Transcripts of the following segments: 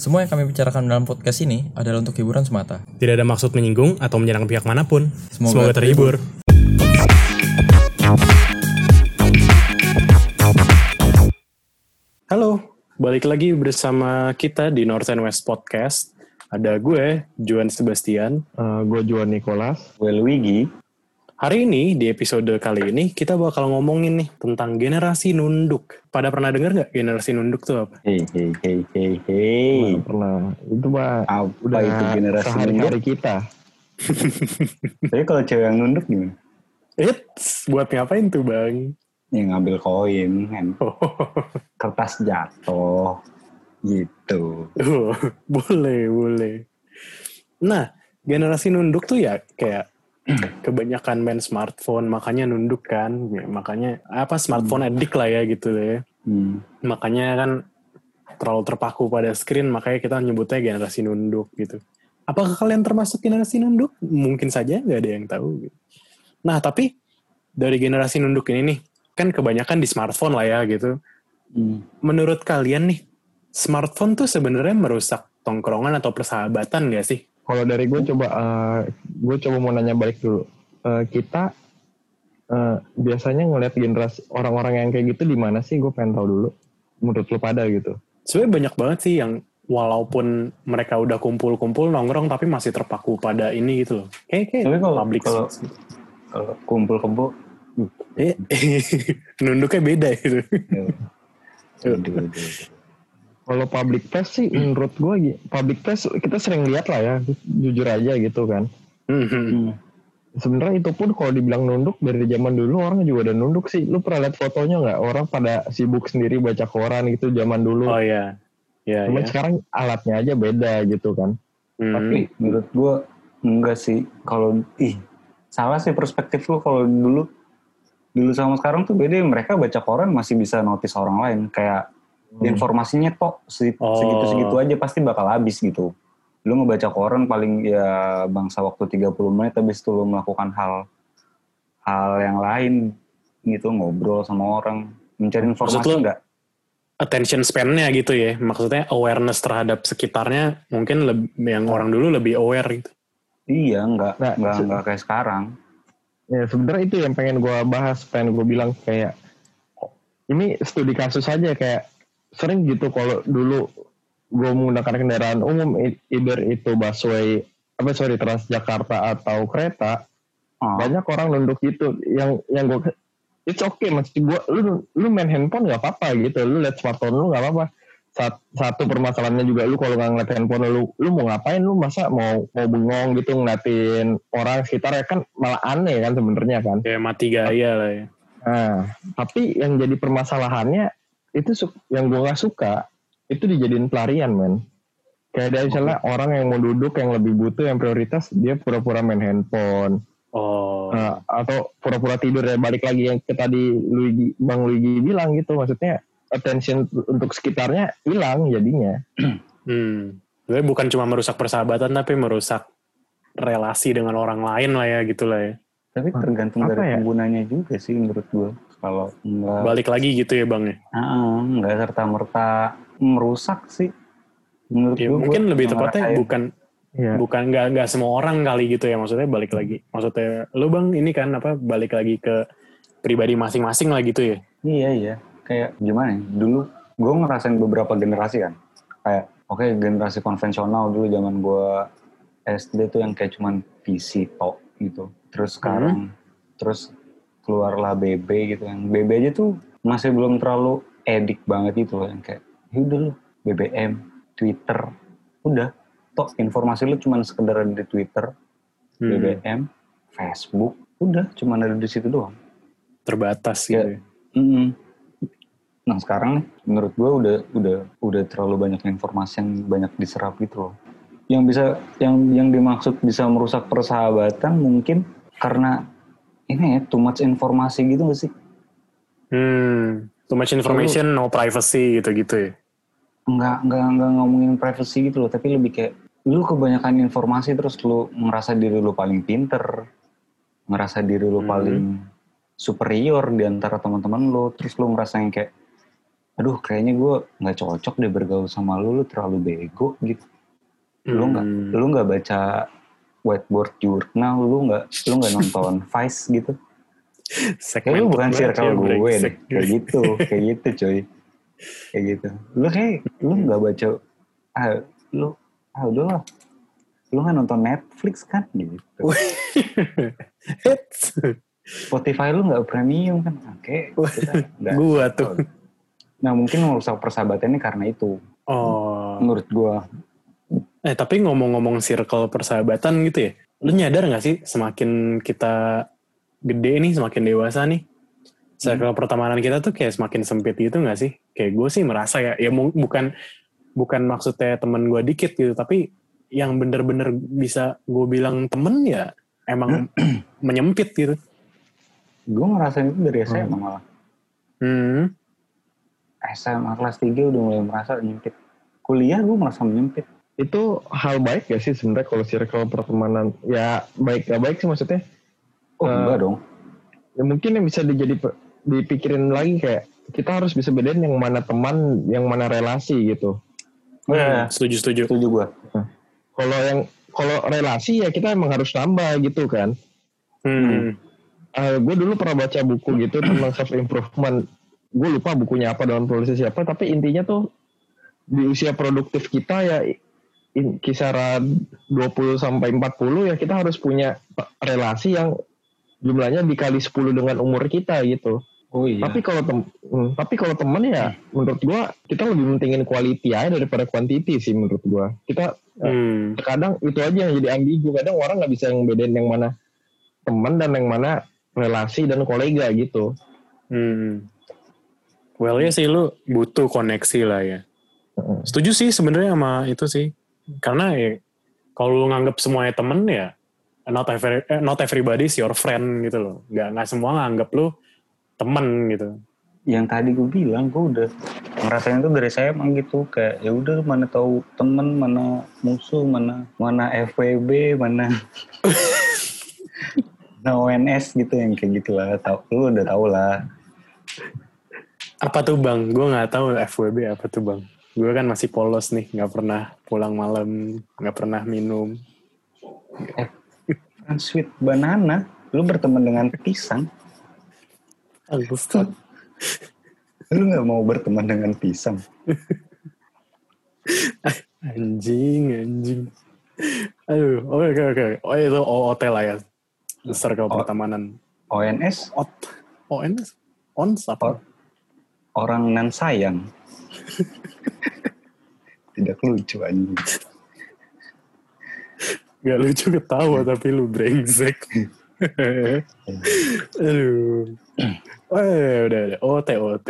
Semua yang kami bicarakan dalam podcast ini adalah untuk hiburan semata. Tidak ada maksud menyinggung atau menyerang pihak mana pun. Semoga Semoga, terhibur. Halo, balik lagi bersama kita di North and West Podcast. Ada gue, Juan Sebastian. gue Juan Nicholas. Gue Luigi. Hari ini, di episode kali ini, kita bakal ngomongin nih tentang generasi nunduk. Pada pernah dengar nggak generasi nunduk tuh apa? Hei, hei, hei, hei, hei. Pernah. Itu mah Apa udah itu generasi nunduk? sehari-hari kita. Tapi kalau cewek yang nunduk gimana? Eits, buat ngapain tuh bang? Ya ngambil koin kan. Kertas jatuh. Gitu. Oh, boleh, boleh. Nah, generasi nunduk tuh ya kayak kebanyakan main smartphone, makanya nunduk kan. Ya, makanya apa smartphone addict lah ya gitu ya. Hmm. Makanya kan terlalu terpaku pada screen, makanya kita nyebutnya generasi nunduk gitu. Apakah kalian termasuk generasi nunduk? Mungkin saja, nggak ada yang tahu. Gitu. Nah, tapi dari generasi nunduk ini nih, kan kebanyakan di smartphone lah ya gitu. Hmm. Menurut kalian nih, smartphone tuh sebenarnya merusak tongkrongan atau persahabatan gak sih? Kalau dari gue coba, gue coba mau nanya balik dulu. Eh, kita eh, biasanya ngelihat generasi orang-orang yang kayak gitu di mana sih? Gue pengen tahu dulu. Menurut lu pada gitu. Sebenarnya banyak banget sih yang walaupun mereka udah kumpul-kumpul nongkrong tapi masih terpaku pada ini gitu loh. Kayak kayak Tapi kalau- public kalau- space. Kalau kumpul kebo. Eh, nunduknya beda gitu. ya. Aduh, aduh, aduh. Kalau public place sih menurut gue public place kita sering lihat lah ya, jujur aja gitu kan. Hmm, Hmm. Sebenarnya itu pun kalau dibilang nunduk dari zaman dulu orang juga udah nunduk sih. Lu pernah lihat fotonya nggak? Orang pada sibuk sendiri baca koran gitu zaman dulu. Oh iya. Ya, Cuman ya. sekarang alatnya aja beda gitu kan. Hmm. Tapi menurut gue enggak sih. Kalau ih salah sih perspektif lu kalau dulu dulu sama sekarang tuh beda. Mereka baca koran masih bisa notice orang lain. Kayak informasinya kok se- Oh. segitu-segitu aja pasti bakal habis gitu. Lu ngebaca koran paling ya bangsa waktu 30 menit habis itu lu melakukan hal hal yang lain gitu ngobrol sama orang mencari Maksud informasi lu- enggak attention span-nya gitu ya. Maksudnya awareness terhadap sekitarnya mungkin lebih, yang orang dulu lebih aware gitu. iya enggak Nah, enggak enggak kayak sekarang Ya sebenarnya itu yang pengen gue bahas, pengen gue bilang kayak oh, ini studi kasus aja kayak sering gitu kalau dulu gue menggunakan kendaraan umum either itu busway apa sorry Transjakarta atau kereta oh, banyak orang nunduk gitu. Yang yang gue it's okay maksud gue lu lu main handphone nggak apa-apa gitu. Lu lihat smartphone lu nggak apa-apa. Sat- satu permasalahannya juga lu kalau nggak ngeliat handphone lu lu mau ngapain? Lu masa mau mau bengong gitu ngeliatin orang sekitar ya kan malah aneh kan sebenarnya kan. Kayak mati gaya lah ya. nah tapi yang jadi permasalahannya itu yang gue nggak suka itu dijadiin pelarian men kayak ada misalnya orang yang mau duduk yang lebih butuh yang prioritas dia pura-pura main handphone Oh. Nah, atau pura-pura tidur ya balik lagi yang ke tadi Luigi Bang Luigi bilang gitu maksudnya attention untuk sekitarnya hilang jadinya Hmm. Sebenarnya bukan cuma merusak persahabatan tapi merusak relasi dengan orang lain lah ya gitu lah ya. tapi tergantung apa dari ya? penggunanya juga sih menurut gue kalau enggak Balik lagi gitu ya bang ya. Ah, nggak serta merta merusak sih menurut Ya, gue mungkin gua lebih tepatnya ngerasain. bukan ya bukan nggak nggak semua orang kali gitu ya maksudnya balik lagi. Maksudnya lu bang ini kan apa balik lagi ke pribadi masing-masing lah gitu ya. iya iya kayak gimana ya dulu gue ngerasain beberapa generasi kan kayak oke generasi konvensional dulu zaman gue SD tuh yang kayak cuman PC tok gitu terus sekarang terus keluarlah BB gitu yang BB aja tuh masih belum terlalu edik banget gitu loh yang kayak ya udah lu BBM Twitter udah tok informasi lu cuman sekedar ada di Twitter Hmm. BBM, Facebook, udah cuma ada di situ doang. Terbatas Ya. gitu. ya. Mm-mm. Nah sekarang nih, menurut gue udah udah udah terlalu banyak informasi yang banyak diserap gitu loh. Yang bisa yang yang dimaksud bisa merusak persahabatan mungkin karena ini ya too much informasi gitu gak sih? Hmm. Too much information, no privacy gitu-gitu ya. Nggak nggak nggak ngomongin privacy gitu loh, tapi lebih kayak lu kebanyakan informasi terus lu ngerasa diri lu paling pinter, ngerasa diri lu Hmm. paling superior di antara teman-teman lu, terus lu ngerasa yang kayak aduh kayaknya gue nggak cocok deh bergaul sama lu lu terlalu bego gitu lu nggak Hmm. lu nggak baca whiteboard jurnal lu nggak lu nggak nonton Vice gitu? Kayak lu bukan circle gue deh kayak gitu kayak gitu coy. Kayak gitu. Lu kayak lu nggak baca ah lu ah udahlah. Lu nggak nonton Netflix kan? Gitu. Spotify lu nggak premium kan? Oke kita nggak- Gua tuh. nah mungkin merusak persahabatannya karena itu. Oh. menurut gua Eh tapi ngomong-ngomong circle persahabatan gitu ya, lu nyadar gak sih semakin kita gede nih, semakin dewasa nih, circle pertemanan kita tuh kayak semakin sempit gitu gak sih? Kayak gue sih merasa ya, ya bukan bukan maksudnya temen gue dikit gitu, tapi yang bener-bener bisa gue bilang temen ya emang menyempit gitu. gue ngerasain itu dari SMA malah Hmm. SMA kelas 3 udah mulai merasa menyempit kuliah gue merasa menyempit Itu hal baik gak sih sebenarnya kalau circle pertemanan? Ya baik gak baik sih maksudnya. oh Eh, enggak dong Ya mungkin yang bisa dijadi dipikirin lagi kayak kita harus bisa bedain yang mana teman, yang mana relasi gitu. Iya. Setuju setuju. setuju gue Kalau yang kalau relasi ya kita emang harus nambah gitu kan. Hmm. gue dulu pernah baca buku gitu tentang self improvement. Gue lupa bukunya apa dalam tulisnya siapa, tapi intinya tuh di usia produktif kita ya kisaran 20 sampai 40 ya kita harus punya relasi yang jumlahnya dikali 10 dengan umur kita gitu. oh iya Tapi kalau tem hmm, tapi kalau temen ya menurut gua kita lebih mentingin quality aja daripada quantity sih menurut gua. Kita Hmm. kadang itu aja yang jadi ambigu. Kadang orang nggak bisa ngebedain yang mana teman dan yang mana relasi dan kolega gitu. Hmm. Well ya sih lu butuh koneksi lah ya. Setuju sih sebenarnya sama itu sih. Karena ya kalau lu nganggap semuanya temen ya not every, eh, not everybody is your friend gitu loh. Gak nggak semua nganggap lu temen gitu. yang tadi gue bilang gue udah ngerasain itu dari saya emang gitu kayak ya udah mana tahu temen mana musuh mana mana FWB mana nah ONS gitu yang kayak gitulah tau lu udah tau lah Apa tuh bang? Gue nggak tahu FWB apa tuh bang. Gue kan masih polos nih, nggak pernah pulang malam, nggak pernah minum. kan sweet banana lu berteman dengan pisang Bangsat. lu nggak mau berteman dengan pisang Anjing, anjing. Aduh, oke oke oke. Oh itu OOT lah ya. Circle Oh. pertemanan. ONS Ot. ONS? ONS apa? Orang nan sayang tidak lucu anjing Gak lucu ketawa tapi lu brengsek. Aduh. Oh, ya, udah, udah. OT, OT.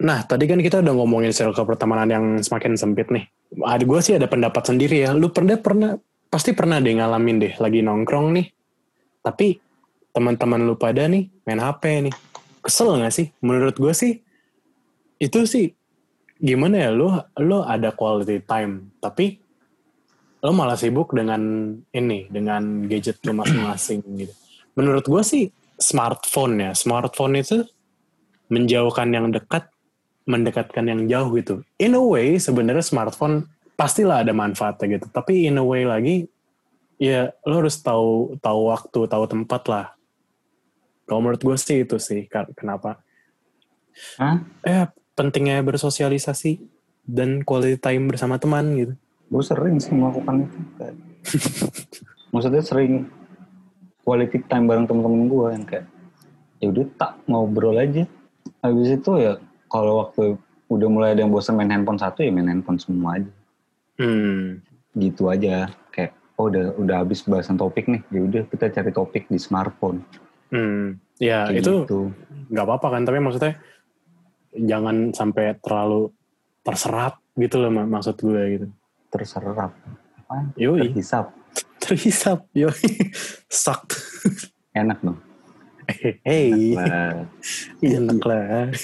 Nah, tadi kan kita udah ngomongin circle pertemanan yang semakin sempit nih. Ada gue sih ada pendapat sendiri ya. Lu pernah pernah pasti pernah deh ngalamin deh lagi nongkrong nih. Tapi teman-teman lu pada nih main HP nih. Kesel gak sih? Menurut gue sih itu sih gimana ya lu lu ada quality time tapi lo malah sibuk dengan ini dengan gadget lo masing-masing gitu. Menurut gue sih smartphone ya, smartphone itu menjauhkan yang dekat, mendekatkan yang jauh gitu. In a way sebenarnya smartphone pastilah ada manfaatnya gitu, tapi in a way lagi ya lo harus tahu tahu waktu, tahu tempat lah. Kalau menurut gue sih itu sih kenapa? Hah? Eh pentingnya bersosialisasi dan quality time bersama teman gitu. gue sering sih melakukan itu maksudnya sering quality time bareng temen-temen gue yang kayak ya udah tak ngobrol aja habis itu ya kalau waktu udah mulai ada yang bosan main handphone satu ya main handphone semua aja Hmm. gitu aja kayak oh udah udah habis bahasan topik nih ya udah kita cari topik di smartphone Hmm. Ya Kayak itu gitu. nggak apa-apa kan tapi maksudnya jangan sampai terlalu terserap gitu loh mak- maksud gue gitu. Terserap Apaan? Yoi. terhisap. Terhisap yo sucked. Enak dong. Hey. Enak lah.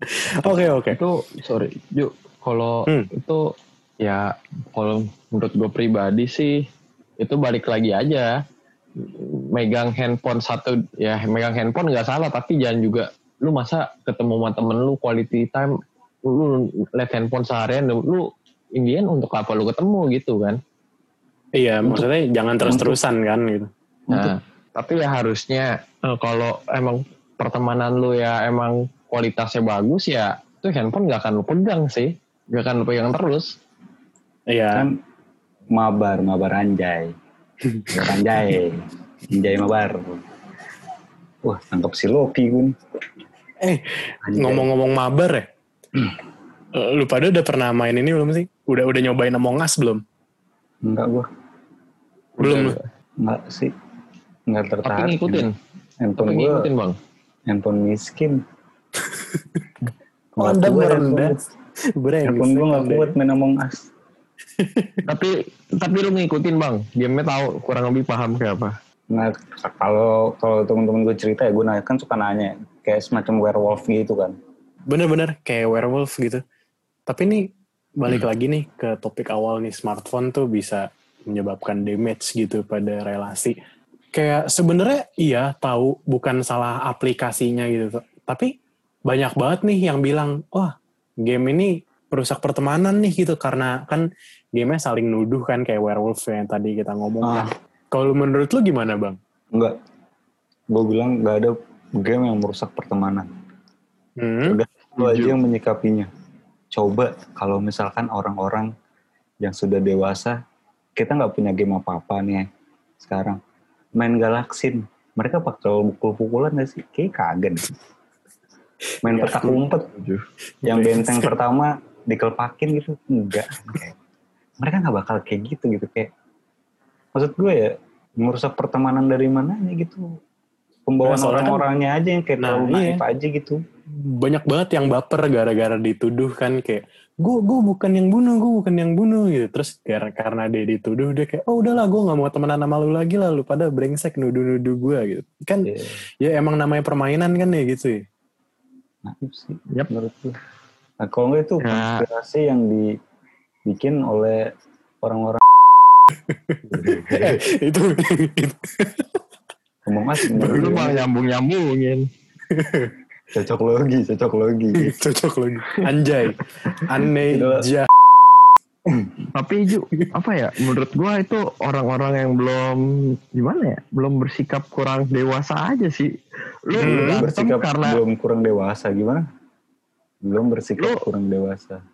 Oke oke. Itu sorry, Ju, kalau Hmm. itu ya kalau menurut gue pribadi sih itu balik lagi aja. Megang handphone satu ya megang handphone nggak salah tapi jangan juga lu masa ketemu sama temen lu quality time lu liat handphone seharian lu Indian untuk apa lu ketemu gitu kan Iya, maksudnya jangan terus-terusan kan gitu. Nah, tapi ya harusnya eh, kalau emang pertemanan lu ya emang kualitasnya bagus ya tuh handphone gak akan lu pegang sih gak akan lu pegang terus Iya. Kan mabar, mabar anjay. Mabar anjay. Anjay mabar. Wah, tangkap si Loki gue. Eh, ngomong-ngomong mabar ya. Eh, Lu pada udah pernah main ini belum sih? Udah udah nyobain Among Us belum? Enggak gue. Belum lu. Enggak sih. Enggak tapi tertarik. ngikutin Handphone tapi gue, ngikutin bang handphone miskin. Oh, Anda merendah. handphone. Gue gak kuat main Among Us. tapi tapi lu ngikutin bang gamenya tahu kurang lebih paham kayak apa Nah, kalau kalau temen-temen gue cerita ya, gue nanya, kan suka nanya, kayak semacam werewolf gitu kan. Bener-bener kayak werewolf gitu. Tapi nih balik lagi nih ke topik awal nih smartphone tuh bisa menyebabkan damage gitu pada relasi. Kayak sebenarnya iya tahu bukan salah aplikasinya gitu. Tapi banyak banget nih yang bilang, wah game ini merusak pertemanan nih gitu karena kan gamenya saling nuduh kan kayak werewolf yang tadi kita ngomong. Ah. Kalau menurut lu gimana bang? Enggak. Gue bilang gak ada game yang merusak pertemanan. Hmm? Udah lu aja yang menyikapinya. Coba kalau misalkan orang-orang yang sudah dewasa, kita nggak punya game apa-apa nih ya, sekarang. Main galaksin, mereka bakal pukul-pukulan gak sih? Kayak kagak. Main Ya. petak umpet, yang benteng pertama dikelepakin gitu, enggak. Kayak, mereka nggak bakal kayak gitu gitu kayak. Maksud gue ya, merusak pertemanan dari mananya gitu. Pembawaan Nah, kan- orang-orangnya aja yang kayak Nah, terlalu iya. naif aja gitu. banyak banget yang baper gara-gara dituduh kan kayak gue gue bukan yang bunuh gue bukan yang bunuh gitu terus gara- karena dia dituduh dia kayak oh udahlah gue nggak mau temenan sama lu lagi lah lu pada brengsek nuduh-nuduh gue gitu kan Iya. ya emang namanya permainan kan ya gitu ya naif sih Yap. menurut gue. Nah kalau nggak itu konspirasi yang dibikin oleh orang-orang itu, itu ngomong asing. lu mah nyambung nyambungin cocok logi, cocok logi. cocok lagi anjay. Aneh jah tapi Ju, apa ya? Menurut gua itu orang-orang yang belum gimana ya? Belum bersikap kurang dewasa aja sih. Lu Hmm, bersikap karena belum kurang dewasa gimana? Belum bersikap Lu- kurang dewasa.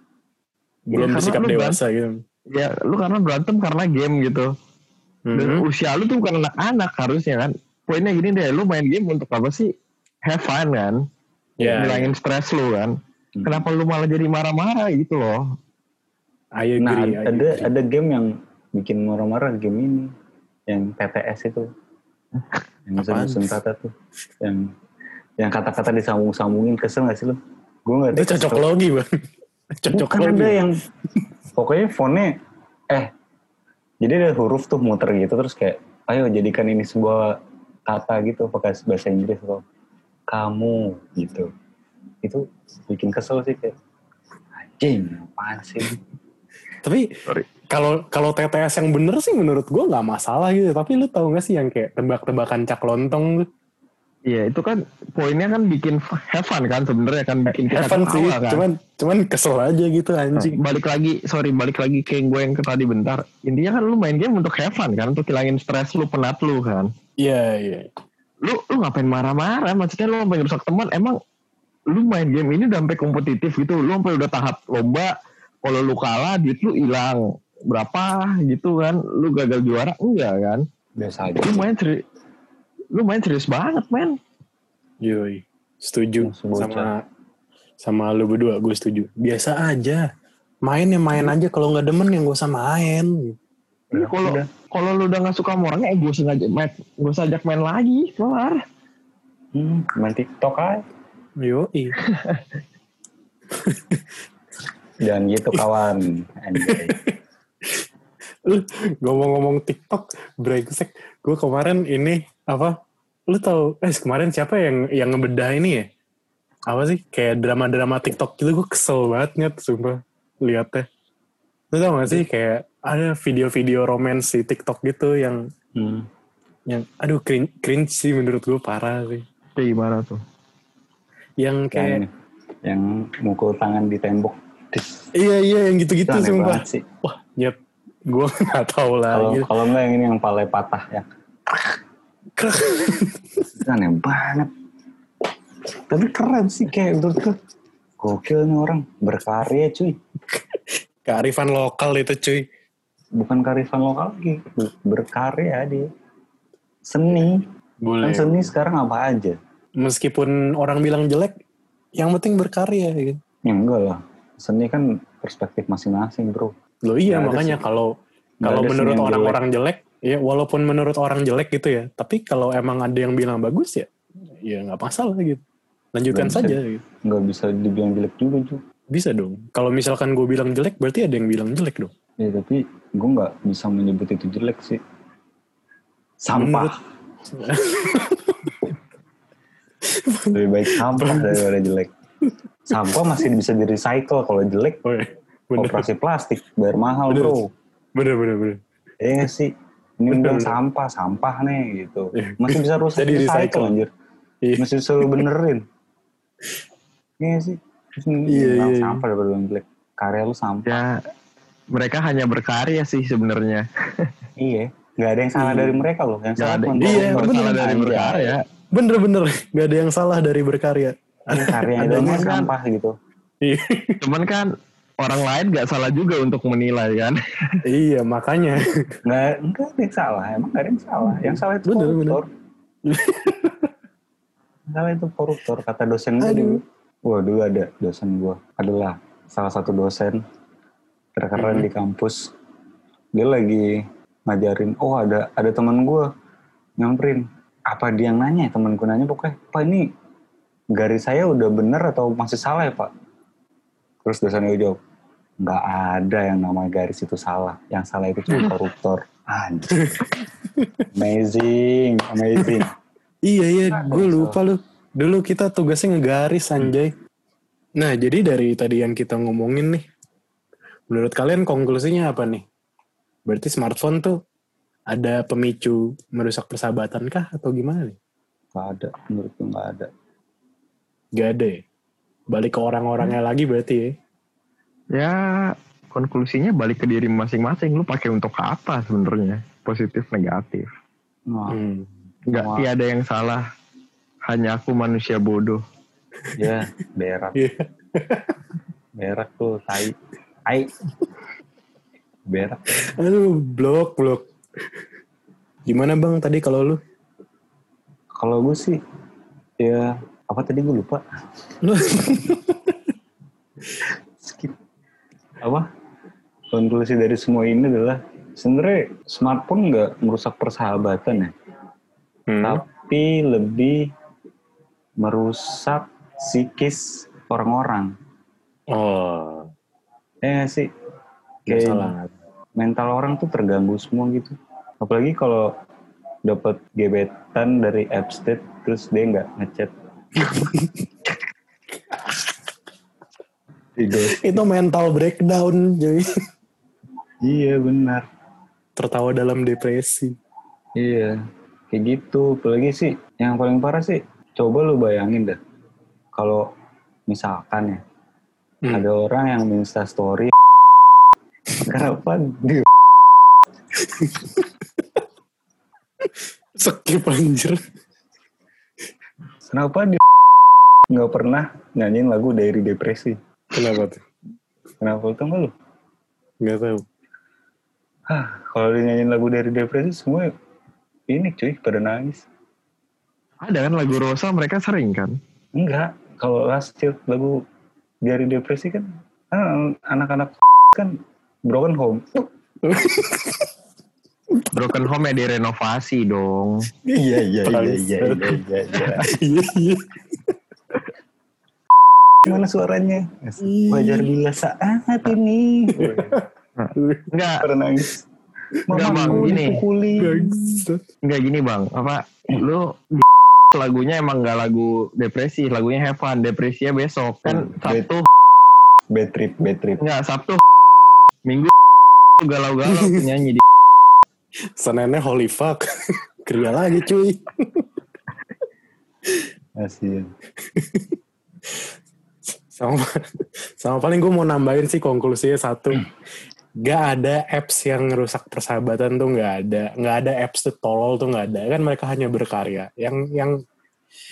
belum bersikap dewasa gitu. Ya lu karena berantem karena game gitu. Dan Mhm. usia lu tuh bukan anak-anak harusnya kan poinnya gini deh lu main game untuk apa sih? Have fun kan? Ya ngilangin stres lu kan? Hmm. kenapa lu malah jadi marah-marah gitu loh? Agree, Nah ada agree. ada game yang bikin marah-marah game ini, yang TTS itu, yang Apaan? musim kata tuh, yang yang kata-kata disambung-sambungin kesel gak sih lu? Gue nggak itu cocok logi bang. Cocok Bukan logi. ada yang pokoknya fontnya eh jadi ada huruf tuh muter gitu terus kayak ayo jadikan ini sebuah kata gitu pakai bahasa Inggris atau kamu gitu itu bikin kesel sih kayak anjing apaan sih Tapi kalau kalau TTS yang bener sih menurut gue nggak masalah gitu. Tapi lu tahu gak sih yang kayak tebak-tebakan cak lontong tuh? Iya itu kan poinnya kan bikin have fun kan sebenarnya kan bikin kita Evan sih, ketawa kan. cuman cuman kesel aja gitu anjing. balik lagi sorry balik lagi ke yang gue yang tadi bentar. Intinya kan lu main game untuk have fun kan untuk hilangin stres lu penat lu kan. Iya iya. lu lu ngapain marah-marah? Maksudnya lu sampai rusak teman emang lu main game ini udah sampai kompetitif gitu. Lu sampai udah tahap lomba kalau lu kalah duit lu hilang. Berapa gitu kan lu gagal juara enggak kan? Biasa aja lu main serius lu main serius banget men. Yoi. Setuju sama sama lu berdua, gue setuju. Biasa aja. Main ya main aja. Kalau nggak demen ya gak usah main. Ini kalau kalau lu udah gak suka sama orangnya eh gue sengaja main. Gue usah ajak main lagi. Kelar hmm, main TikTok aja. Yoi. jangan gitu kawan. Lu ngomong-ngomong TikTok brengsek. Gue kemarin ini apa lu tau eh kemarin siapa yang yang ngebedah ini ya apa sih kayak drama-drama TikTok gitu gue kesel banget nyet sumpah liatnya lu tau gak sih kayak ada video-video romance di TikTok gitu yang hmm. yang aduh cringe, cringe sih menurut gue parah sih kayak gimana tuh Yang Yang kayak ini. Yang mukul tangan di tembok. Dis. iya iya yang Itu gitu-gitu sumpah. sih. Wah, nyet. Gue nggak tahu lah. Kalau gitu. kalau enggak yang ini yang pale patah ya. Aneh banget. Tapi keren sih kayak menurut gue. Gokil nih orang. Berkarya cuy. Kearifan lokal itu cuy. Bukan karifan lokal lagi. Berkarya dia. Seni. Boleh. Kan seni sekarang apa aja. Meskipun orang bilang jelek, yang penting berkarya gitu. Ya enggak lah. Seni kan perspektif masing-masing bro. Loh iya ada makanya kalau kalau menurut orang-orang jelek. ya walaupun menurut orang jelek gitu ya, tapi kalau emang ada yang bilang bagus ya, ya nggak masalah gitu. Lanjutkan bisa. saja gitu. Nggak bisa dibilang jelek juga cuy. Bisa dong. Kalau misalkan gue bilang jelek, berarti ada yang bilang jelek dong. Ya tapi gue nggak bisa menyebut itu jelek sih. Sampah. Lebih baik sampah daripada jelek. Sampah masih bisa di recycle. Kalau jelek Oh, iya. bener, operasi plastik bayar mahal Bener. bro. bener, bener, bener. Iya nggak sih. Ini Bener, bener. sampah, sampah nih gitu. Iya. Masih bisa rusak Jadi recycle, recycle. anjir. Iya. Masih bisa benerin. Iya sih. Iya, bilang iya, sampah daripada bilang jelek. Karya lu sampah. Ya mereka hanya berkarya sih sebenarnya. Iya. Nggak ada yang salah Iya. dari mereka loh. Yang salah ada. Iya, bener. Salah dari berkarya. Bener, bener. Gak ada yang salah dari berkarya. Adanya doang kan- sampah gitu. Iya. Cuman kan orang lain nggak salah juga untuk menilai kan. iya, makanya. Nggak, nggak ada yang salah. Emang nggak ada yang salah. Yang salah itu Bener, koruptor. Yang salah itu koruptor. Kata dosen gue dulu. Wah dulu ada dosen gue. Adalah salah satu dosen terkeren Hmm. di kampus. Dia lagi ngajarin. Oh ada ada teman gue nyamperin. Apa dia yang nanya? Temen gue nanya pokoknya. Pak ini garis saya udah bener atau masih salah ya pak? Terus dosen gue jawab. Nggak ada yang namanya garis itu salah. Yang salah itu cuma koruptor. Anjir. Amazing, amazing. Iya iya, Ada gue yang lupa lu. Dulu kita tugasnya ngegaris anjay. Nah jadi dari tadi yang kita ngomongin nih, menurut kalian konklusinya apa nih? Berarti smartphone tuh ada pemicu merusak persahabatan kah atau gimana nih? Gak ada, menurut gue gak ada. Gak ada ya? Balik ke orang-orangnya lagi berarti ya? Ya konklusinya balik ke diri masing-masing. Lu pakai untuk apa sebenarnya? Positif negatif. Wah, Hmm. Nggak Wah. tiada yang salah. Hanya aku manusia bodoh. ya berak, Iya. berak tuh, tai, tai. Berak. Aduh, blok, blok. Gimana bang tadi kalau lu? Kalau gue sih, ya apa tadi gue lupa. Skip. Apa? Konklusi dari semua ini adalah sebenarnya smartphone nggak merusak persahabatan ya, Hmm. tapi lebih merusak psikis orang-orang. Oh, Ya nggak sih? Kayak salah. mental orang tuh terganggu semua gitu. Apalagi kalau dapat gebetan dari Appstate terus dia nggak ngechat. Itu mental breakdown, jadi Iya benar. tertawa dalam depresi. Iya. Kayak gitu. Apalagi sih yang paling parah sih. Coba lu bayangin dah. Kalau misalkan ya Hmm. ada orang yang minta story kenapa dia Skip anjir. kenapa dia nggak pernah nyanyiin lagu dari depresi Kenapa tuh? kenapa nggak lu Gak tahu. Hah, kalau dia nyanyiin lagu dari depresi semua ini cuy pada nangis. Ada kan lagu Rosa mereka sering kan? enggak kalau last Child lagu dari depresi kan ah, anak-anak kan broken home. Broken Home ya direnovasi dong. iya iya Bangsat. iya iya Iya, iya. gimana suaranya? Wajar bila saat ini. Enggak, pada nangis Enggak, Bang, gini. enggak gini bang. Apa lu lagunya emang nggak lagu depresi, lagunya have fun. Depresinya besok kan Sabtu bad trip bad trip enggak Sabtu Minggu galau-galau nyanyi di Seninnya holy fuck. Kerja lagi cuy. Kasian. sama sama paling gue mau nambahin sih konklusinya satu gak ada apps yang rusak persahabatan tuh nggak ada nggak ada apps tuh tolol tuh nggak ada kan mereka hanya berkarya yang yang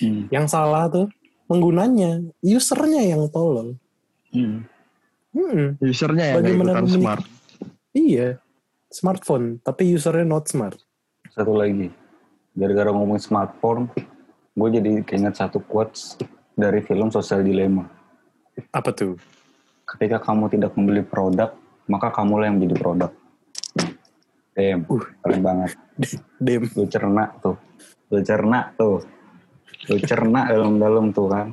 Hmm. yang salah tuh penggunanya usernya yang tolol Hmm. Hmm, Usernya yang Bagaimana smart. iya smartphone tapi usernya not smart Satu lagi, gara-gara ngomongin smartphone, gue jadi keinget satu quotes dari film Social Dilemma. apa tuh Ketika kamu tidak membeli produk, maka kamulah yang menjadi produk. Damn, Uh. keren banget. dem Lu cerna tuh. Lu cerna tuh. Lu cerna dalam-dalam tuh kan.